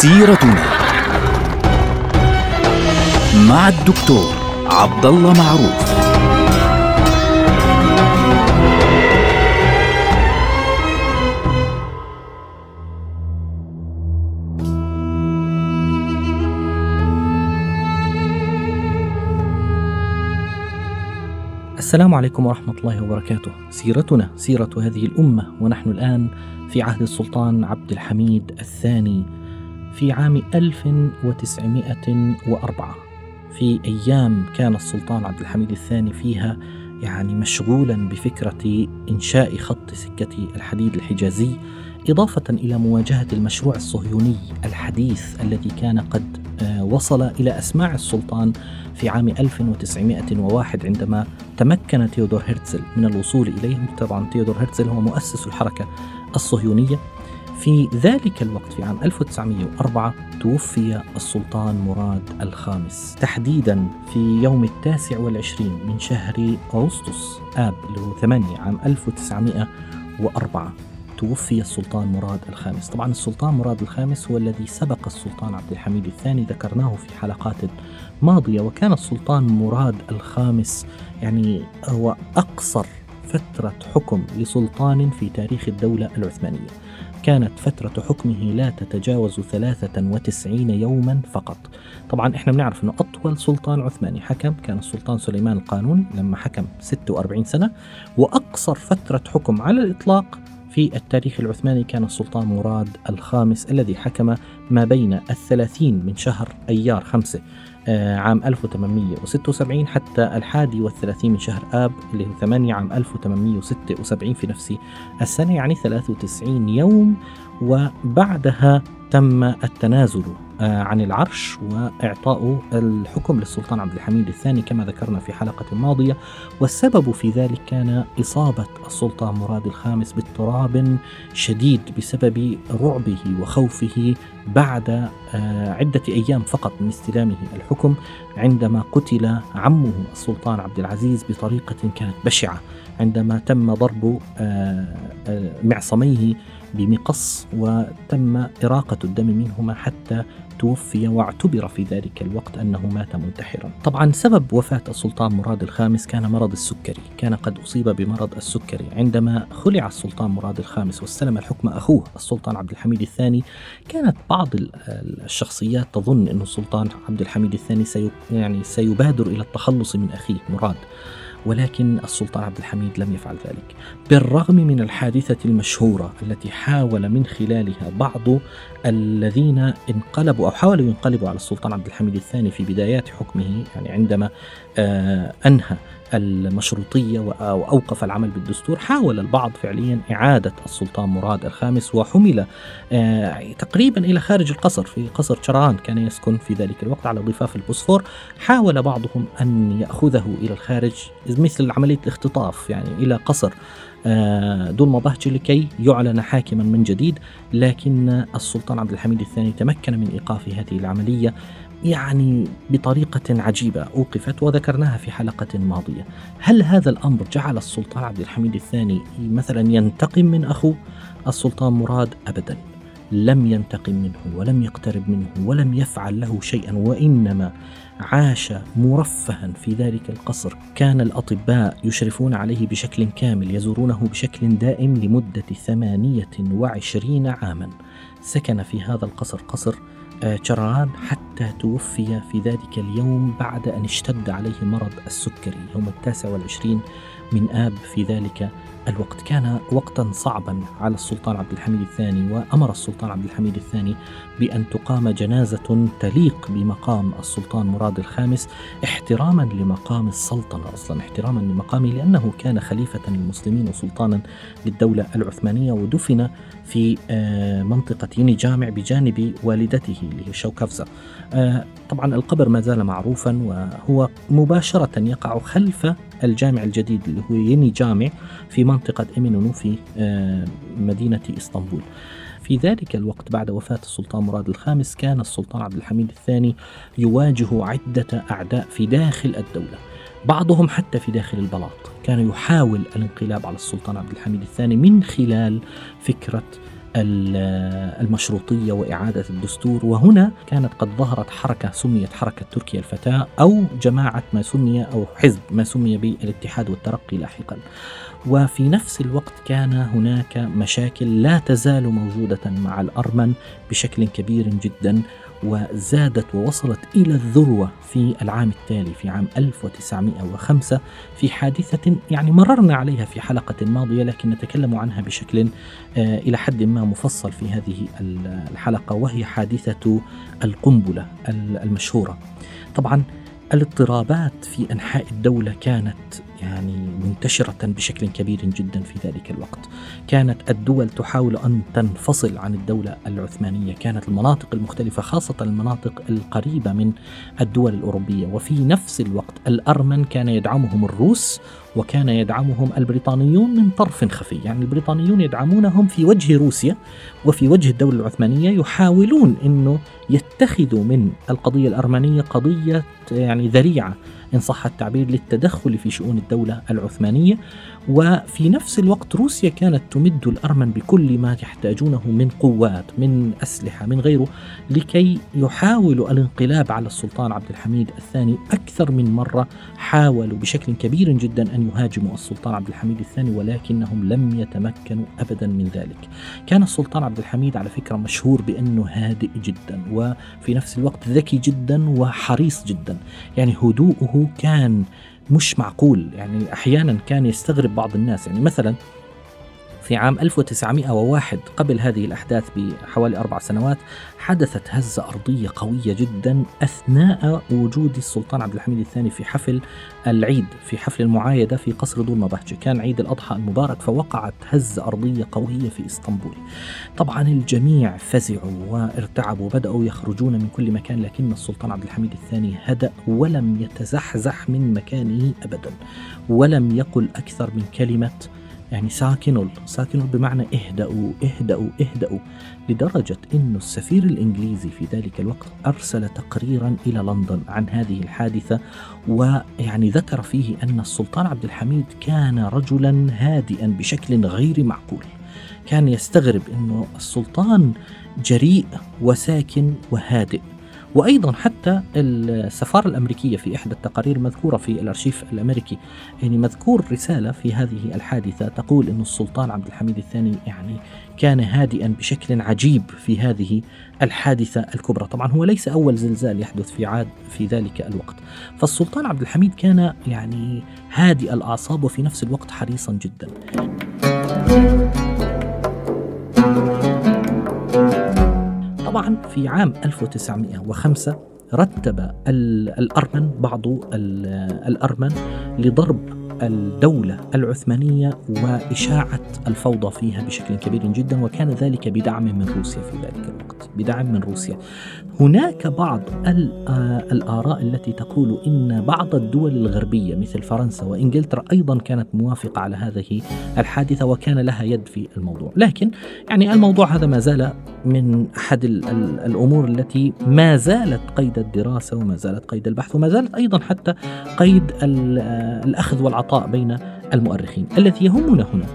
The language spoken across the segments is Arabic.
سيرتنا مع الدكتور عبد الله معروف السلام عليكم ورحمة الله وبركاته. سيرتنا سيرة هذه الأمة ونحن الآن في عهد السلطان عبد الحميد الثاني في عام 1904 في أيام كان السلطان عبد الحميد الثاني فيها يعني مشغولا بفكرة إنشاء خط سكة الحديد الحجازي إضافة إلى مواجهة المشروع الصهيوني الحديث الذي كان قد آه، وصل إلى أسماع السلطان في عام 1901 عندما تمكن تيودور هرتزل من الوصول إليه طبعا تيودور هرتزل هو مؤسس الحركة الصهيونية. في ذلك الوقت في عام 1904 توفي السلطان مراد الخامس تحديدا في يوم التاسع والعشرين من شهر أغسطس آب اللي هو 8 عام 1904 توفي السلطان مراد الخامس. طبعا السلطان مراد الخامس هو الذي سبق السلطان عبد الحميد الثاني ذكرناه في حلقات ماضية وكان السلطان مراد الخامس يعني هو أقصر فترة حكم لسلطان في تاريخ الدولة العثمانية. كانت فترة حكمه لا تتجاوز 93 يوما فقط. طبعا إحنا بنعرف إنه أطول سلطان عثماني حكم كان السلطان سليمان القانون لما حكم 46 سنة وأقصر فترة حكم على الإطلاق في التاريخ العثماني كان السلطان مراد الخامس الذي حكم ما بين الثلاثين من شهر أيار خمسة. عام 1876 حتى الحادي والثلاثين من شهر آب اللي هو 8 عام 1876 في نفس السنة يعني 93 يوم وبعدها تم التنازل آه، عن العرش وإعطاء الحكم للسلطان عبد الحميد الثاني كما ذكرنا في حلقة ماضية. والسبب في ذلك كان إصابة السلطان مراد الخامس باضطراب شديد بسبب رعبه وخوفه بعد آه، عدة أيام فقط من استلامه الحكم. عندما قتل عمه السلطان عبد العزيز بطريقة كانت بشعة. عندما تم ضرب آه، معصميه بمقص وتم إراقة الدم منهما حتى توفي واعتبر في ذلك الوقت أنه مات منتحرا. طبعا سبب وفاة السلطان مراد الخامس كان مرض السكري. كان قد أصيب بمرض السكري. عندما خلع السلطان مراد الخامس واستلم الحكم أخوه السلطان عبد الحميد الثاني كانت بعض الشخصيات تظن أن السلطان عبد الحميد الثاني سي يعني سيبادر إلى التخلص من أخيه مراد. ولكن السلطان عبد الحميد لم يفعل ذلك. بالرغم من الحادثة المشهورة التي حاول من خلالها بعض الذين انقلبوا أو حاولوا ينقلبوا على السلطان عبد الحميد الثاني في بدايات حكمه يعني عندما آه أنهى المشروطية وأوقف العمل بالدستور حاول البعض فعليا إعادة السلطان مراد الخامس وحمل آه، تقريبا إلى خارج القصر في قصر شران كان يسكن في ذلك الوقت على ضفاف البوسفور. حاول بعضهم أن يأخذه إلى الخارج مثل عملية الاختطاف يعني إلى قصر آه، دول مبهجة لكي يعلن حاكما من جديد لكن السلطان عبد الحميد الثاني تمكن من إيقاف هذه العملية. يعني بطريقة عجيبة أوقفت وذكرناها في حلقة ماضية. هل هذا الأمر جعل السلطان عبد الحميد الثاني مثلا ينتقم من أخوه؟ السلطان مراد أبدا. لم ينتقم منه ولم يقترب منه ولم يفعل له شيئا وإنما عاش مرفها في ذلك القصر. كان الأطباء يشرفون عليه بشكل كامل يزورونه بشكل دائم لمدة ثمانية وعشرين عاما. سكن في هذا القصر قصر شرعان حتى توفي في ذلك اليوم بعد أن اشتد عليه مرض السكري يوم التاسع والعشرين من آب في ذلك الوقت. كان وقتا صعبا على السلطان عبد الحميد الثاني وأمر السلطان عبد الحميد الثاني بأن تقام جنازة تليق بمقام السلطان مراد الخامس احتراما لمقام السلطنة أصلا احتراما لمقامه لأنه كان خليفة للمسلمين وسلطانا للدولة العثمانية ودفن في آه، منطقة يني جامع بجانب والدته اللي هي شوكفزة. آه، طبعا القبر ما زال معروفا وهو مباشرة يقع خلف الجامع الجديد يني جامع في منطقة إمينونو في آه، مدينة إسطنبول. في ذلك الوقت بعد وفاة السلطان مراد الخامس كان السلطان عبد الحميد الثاني يواجه عدة أعداء في داخل الدولة بعضهم حتى في داخل البلاط. كان يحاول الانقلاب على السلطان عبد الحميد الثاني من خلال فكرة المشروطية وإعادة الدستور وهنا كانت قد ظهرت حركة سميت حركة تركيا الفتاة أو جماعة ما سمي أو حزب ما سمي بالاتحاد والترقي لاحقا. وفي نفس الوقت كان هناك مشاكل لا تزال موجودة مع الأرمن بشكل كبير جدا وزادت ووصلت إلى الذروة في العام التالي في عام 1905 في حادثة يعني مررنا عليها في حلقة ماضية لكن نتكلم عنها بشكل آه، إلى حد ما مفصل في هذه الحلقة وهي حادثة القنبلة المشهورة. طبعا الاضطرابات في أنحاء الدولة كانت يعني منتشرة بشكل كبير جدا في ذلك الوقت. كانت الدول تحاول أن تنفصل عن الدولة العثمانية، كانت المناطق المختلفة خاصة المناطق القريبة من الدول الأوروبية، وفي نفس الوقت الأرمن كان يدعمهم الروس وكان يدعمهم البريطانيون من طرف خفي، يعني البريطانيون يدعمونهم في وجه روسيا وفي وجه الدولة العثمانية يحاولون إنه يتخذوا من القضية الأرمنية قضية يعني ذريعة. إن صح التعبير للتدخل في شؤون الدولة العثمانية. وفي نفس الوقت روسيا كانت تمد الأرمن بكل ما يحتاجونه من قوات من أسلحة من غيره لكي يحاولوا الانقلاب على السلطان عبد الحميد الثاني أكثر من مرة. حاولوا بشكل كبير جدا أن يهاجموا السلطان عبد الحميد الثاني ولكنهم لم يتمكنوا أبدا من ذلك. كان السلطان عبد الحميد على فكرة مشهور بأنه هادئ جدا وفي نفس الوقت ذكي جدا وحريص جدا. يعني هدوءه كان مش معقول يعني أحيانا كان يستغرب بعض الناس. يعني مثلا في عام 1901 قبل هذه الأحداث بحوالي أربع سنوات حدثت هزة أرضية قوية جدا أثناء وجود السلطان عبد الحميد الثاني في حفل العيد في حفل المعايدة في قصر دولما بهجة كان عيد الأضحى المبارك فوقعت هزة أرضية قوية في إسطنبول. طبعا الجميع فزعوا وارتعبوا بدأوا يخرجون من كل مكان لكن السلطان عبد الحميد الثاني هدأ ولم يتزحزح من مكانه أبدا ولم يقل أكثر من كلمة يعني ساكنوا ساكنوا بمعنى اهدأوا اهدأوا اهدأوا لدرجة أن السفير الإنجليزي في ذلك الوقت أرسل تقريرا إلى لندن عن هذه الحادثة ويعني ذكر فيه أن السلطان عبد الحميد كان رجلا هادئا بشكل غير معقول. كان يستغرب أنه السلطان جريء وساكن وهادئ. وأيضا حتى السفارة الأمريكية في إحدى التقارير المذكورة في الأرشيف الأمريكي. يعني مذكور رسالة في هذه الحادثة تقول إن السلطان عبد الحميد الثاني يعني كان هادئا بشكل عجيب في هذه الحادثة الكبرى، طبعا هو ليس أول زلزال يحدث في عاد في ذلك الوقت، فالسلطان عبد الحميد كان يعني هادئ الأعصاب وفي نفس الوقت حريصا جدا. طبعا في عام 1905 رتب الأرمن بعض الأرمن لضرب الدولة العثمانية وإشاعة الفوضى فيها بشكل كبير جدا وكان ذلك بدعم من روسيا في ذلك الوقت. بدعم من روسيا. هناك بعض آه، الآراء التي تقول إن بعض الدول الغربية مثل فرنسا وإنجلترا أيضا كانت موافقة على هذه الحادثة وكان لها يد في الموضوع. لكن يعني الموضوع هذا ما زال من أحد الأمور التي ما زالت قيد الدراسة وما زالت قيد البحث وما زالت أيضا حتى قيد آه، الأخذ والعطاء بين المؤرخين الذي يهمنا هنا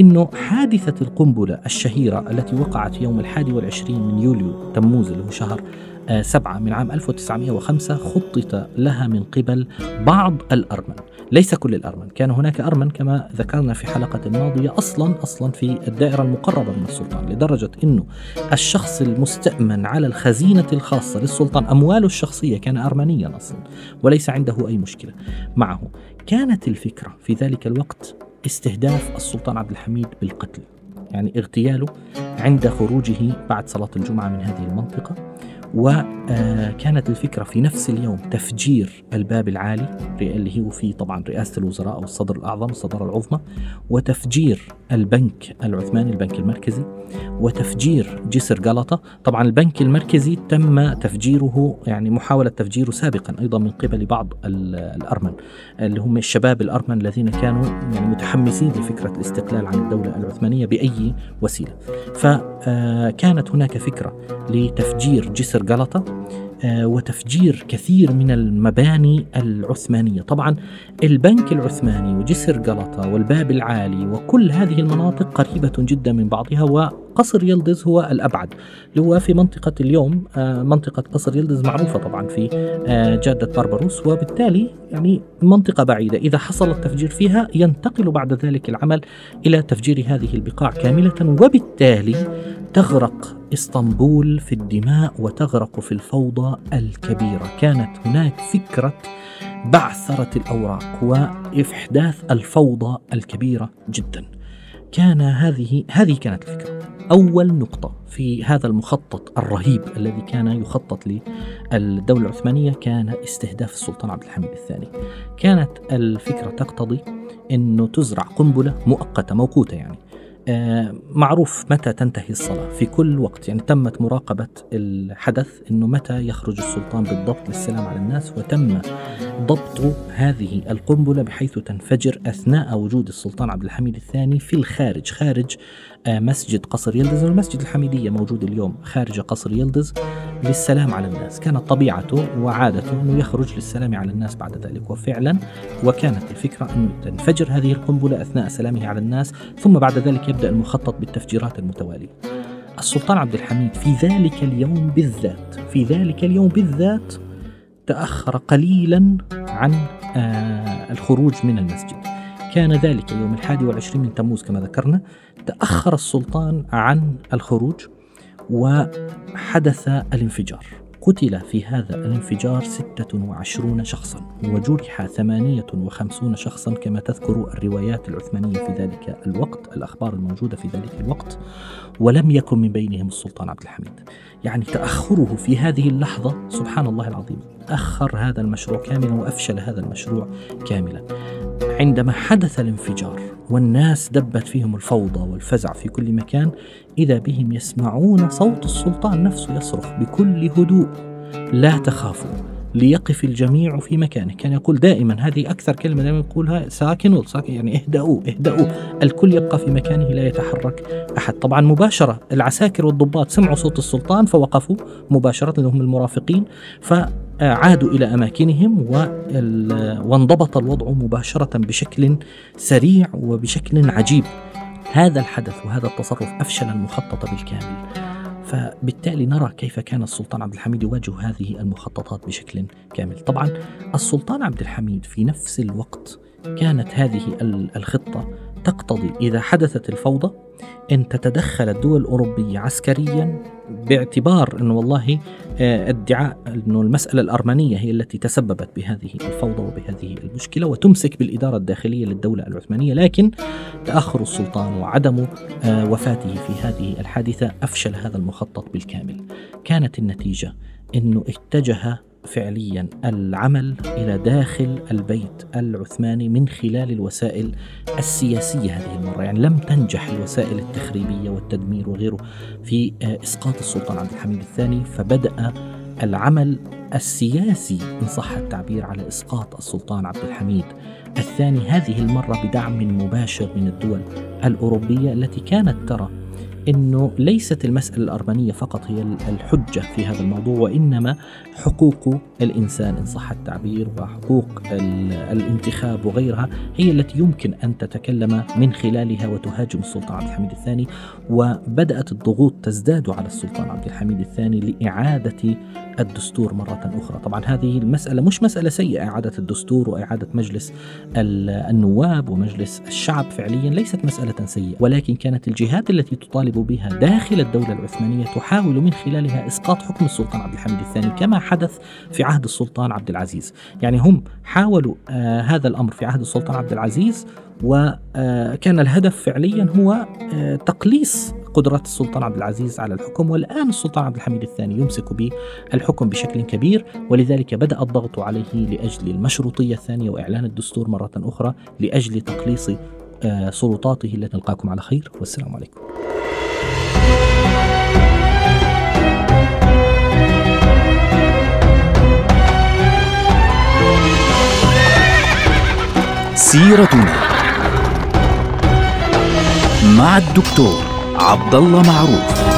إنه حادثة القنبلة الشهيرة التي وقعت يوم الحادي والعشرين من يوليو تموز اللي هو شهر آه، سبعة من عام 1905 خطط لها من قبل بعض الأرمن. ليس كل الأرمن كان هناك أرمن كما ذكرنا في حلقة ماضية أصلا أصلا في الدائرة المقربة من السلطان لدرجة أنه الشخص المستأمن على الخزينة الخاصة للسلطان أمواله الشخصية كان أرمنيا أصلا وليس عنده أي مشكلة معه. كانت الفكرة في ذلك الوقت استهداف السلطان عبد الحميد بالقتل. يعني اغتياله عند خروجه بعد صلاة الجمعة من هذه المنطقة. وكانت الفكرة في نفس اليوم تفجير الباب العالي اللي هو فيه طبعا رئاسة الوزراء أو الصدر الأعظم الصدارة العظمى وتفجير البنك العثماني البنك المركزي. وتفجير جسر جلطة طبعا البنك المركزي تم تفجيره يعني محاولة تفجيره سابقا أيضا من قبل بعض الأرمن اللي هم الشباب الأرمن الذين كانوا يعني متحمسين لفكرة الاستقلال عن الدولة العثمانية بأي وسيلة. فكانت هناك فكرة لتفجير جسر جلطة آه، وتفجير كثير من المباني العثمانية. طبعا البنك العثماني وجسر جلطة والباب العالي وكل هذه المناطق قريبة جدا من بعضها وقصر يلدز هو الأبعد اللي هو في منطقة اليوم. آه، منطقة قصر يلدز معروفة طبعا في آه، جادة بربروس وبالتالي يعني منطقة بعيدة. إذا حصل التفجير فيها ينتقل بعد ذلك العمل إلى تفجير هذه البقاع كاملة وبالتالي تغرق إسطنبول في الدماء وتغرق في الفوضى الكبيرة. كانت هناك فكرة بعثرة الأوراق وإحداث الفوضى الكبيرة جدا. كان هذه هذه كانت الفكرة. أول نقطة في هذا المخطط الرهيب الذي كان يخطط للدولة العثمانية كان استهداف السلطان عبد الحميد الثاني. كانت الفكرة تقتضي أنه تزرع قنبلة مؤقتة موقوتة يعني معروف متى تنتهي الصلاة. في كل وقت يعني تمت مراقبة الحدث أنه متى يخرج السلطان بالضبط للسلام على الناس وتم ضبط هذه القنبلة بحيث تنفجر أثناء وجود السلطان عبد الحميد الثاني في الخارج. خارج آه، مسجد قصر يلدز. والمسجد الحميدية موجود اليوم خارج قصر يلدز للسلام على الناس. كانت طبيعته وعادته أنه يخرج للسلام على الناس بعد ذلك. وفعلا وكانت الفكرة أن تنفجر هذه القنبلة أثناء سلامه على الناس ثم بعد ذلك يبدأ المخطط بالتفجيرات المتوالية. السلطان عبد الحميد في ذلك اليوم بالذات في ذلك اليوم بالذات تأخر قليلا عن آه الخروج من المسجد. كان ذلك يوم الحادي والعشرين من تموز كما ذكرنا. تأخر السلطان عن الخروج وحدث الانفجار. قتل في هذا الانفجار 26 شخصا وجرح 58 شخصا كما تذكر الروايات العثمانية في ذلك الوقت الأخبار الموجودة في ذلك الوقت ولم يكن من بينهم السلطان عبد الحميد. يعني تأخره في هذه اللحظة سبحان الله العظيم أخر هذا المشروع كاملا وأفشل هذا المشروع كاملا. عندما حدث الانفجار والناس دبت فيهم الفوضى والفزع في كل مكان إذا بهم يسمعون صوت السلطان نفسه يصرخ بكل هدوء. لا تخافوا ليقف الجميع في مكانه كان يقول دائما هذه أكثر كلمة دائما يقولها ساكنوا ساكن؟ يعني اهدأوا اهدأوا. الكل يبقى في مكانه لا يتحرك أحد. طبعا مباشرة العساكر والضباط سمعوا صوت السلطان فوقفوا مباشرة لهم المرافقين فعادوا إلى أماكنهم وانضبط الوضع مباشرة بشكل سريع وبشكل عجيب. هذا الحدث وهذا التصرف أفشل المخطط بالكامل. فبالتالي نرى كيف كان السلطان عبد الحميد يواجه هذه المخططات بشكل كامل. طبعا السلطان عبد الحميد في نفس الوقت كانت هذه الخطة تقتضي إذا حدثت الفوضى أن تتدخل الدول الأوروبية عسكريا باعتبار أنه والله ادعاء أنه المسألة الأرمنية هي التي تسببت بهذه الفوضى وبهذه المشكلة وتمسك بالإدارة الداخلية للدولة العثمانية لكن تأخر السلطان وعدم آه، وفاته في هذه الحادثة أفشل هذا المخطط بالكامل. كانت النتيجة أنه اتجه فعليا العمل إلى داخل البيت العثماني من خلال الوسائل السياسية هذه المرة، يعني لم تنجح الوسائل التخريبية والتدمير وغيره في آه، إسقاط السلطان عبد الحميد الثاني فبدأ العمل السياسي إن صح التعبير على إسقاط السلطان عبد الحميد الثاني. هذه المرة بدعم مباشر من الدول الأوروبية التي كانت ترى إنه ليست المسألة الأرمنية فقط هي الحجة في هذا الموضوع وإنما حقوق الإنسان إن صح التعبير وحقوق الانتخاب وغيرها هي التي يمكن أن تتكلم من خلالها وتهاجم السلطان عبد الحميد الثاني. وبدأت الضغوط تزداد على السلطان عبد الحميد الثاني لإعادة الدستور مرة أخرى، طبعا هذه المسألة مش مسألة سيئة إعادة الدستور وإعادة مجلس النواب ومجلس الشعب فعليا ليست مسألة سيئة ولكن كانت الجهات التي تطالب بها داخل الدولة العثمانية تحاول من خلالها إسقاط حكم السلطان عبد الحميد الثاني كما حدث في عهد السلطان عبد العزيز. يعني هم حاولوا آه هذا الأمر في عهد السلطان عبد العزيز وكان آه، الهدف فعليا هو آه تقليص قدرات السلطان عبد العزيز على الحكم والآن السلطان عبد الحميد الثاني يمسك بالحكم بشكل كبير ولذلك بدأ الضغط عليه لأجل المشروطية الثانية وإعلان الدستور مرة أخرى لأجل تقليص آه، سلطاته التي نلقاكم على خير والسلام عليكم. سيرتنا مع الدكتور عبد الله معروف.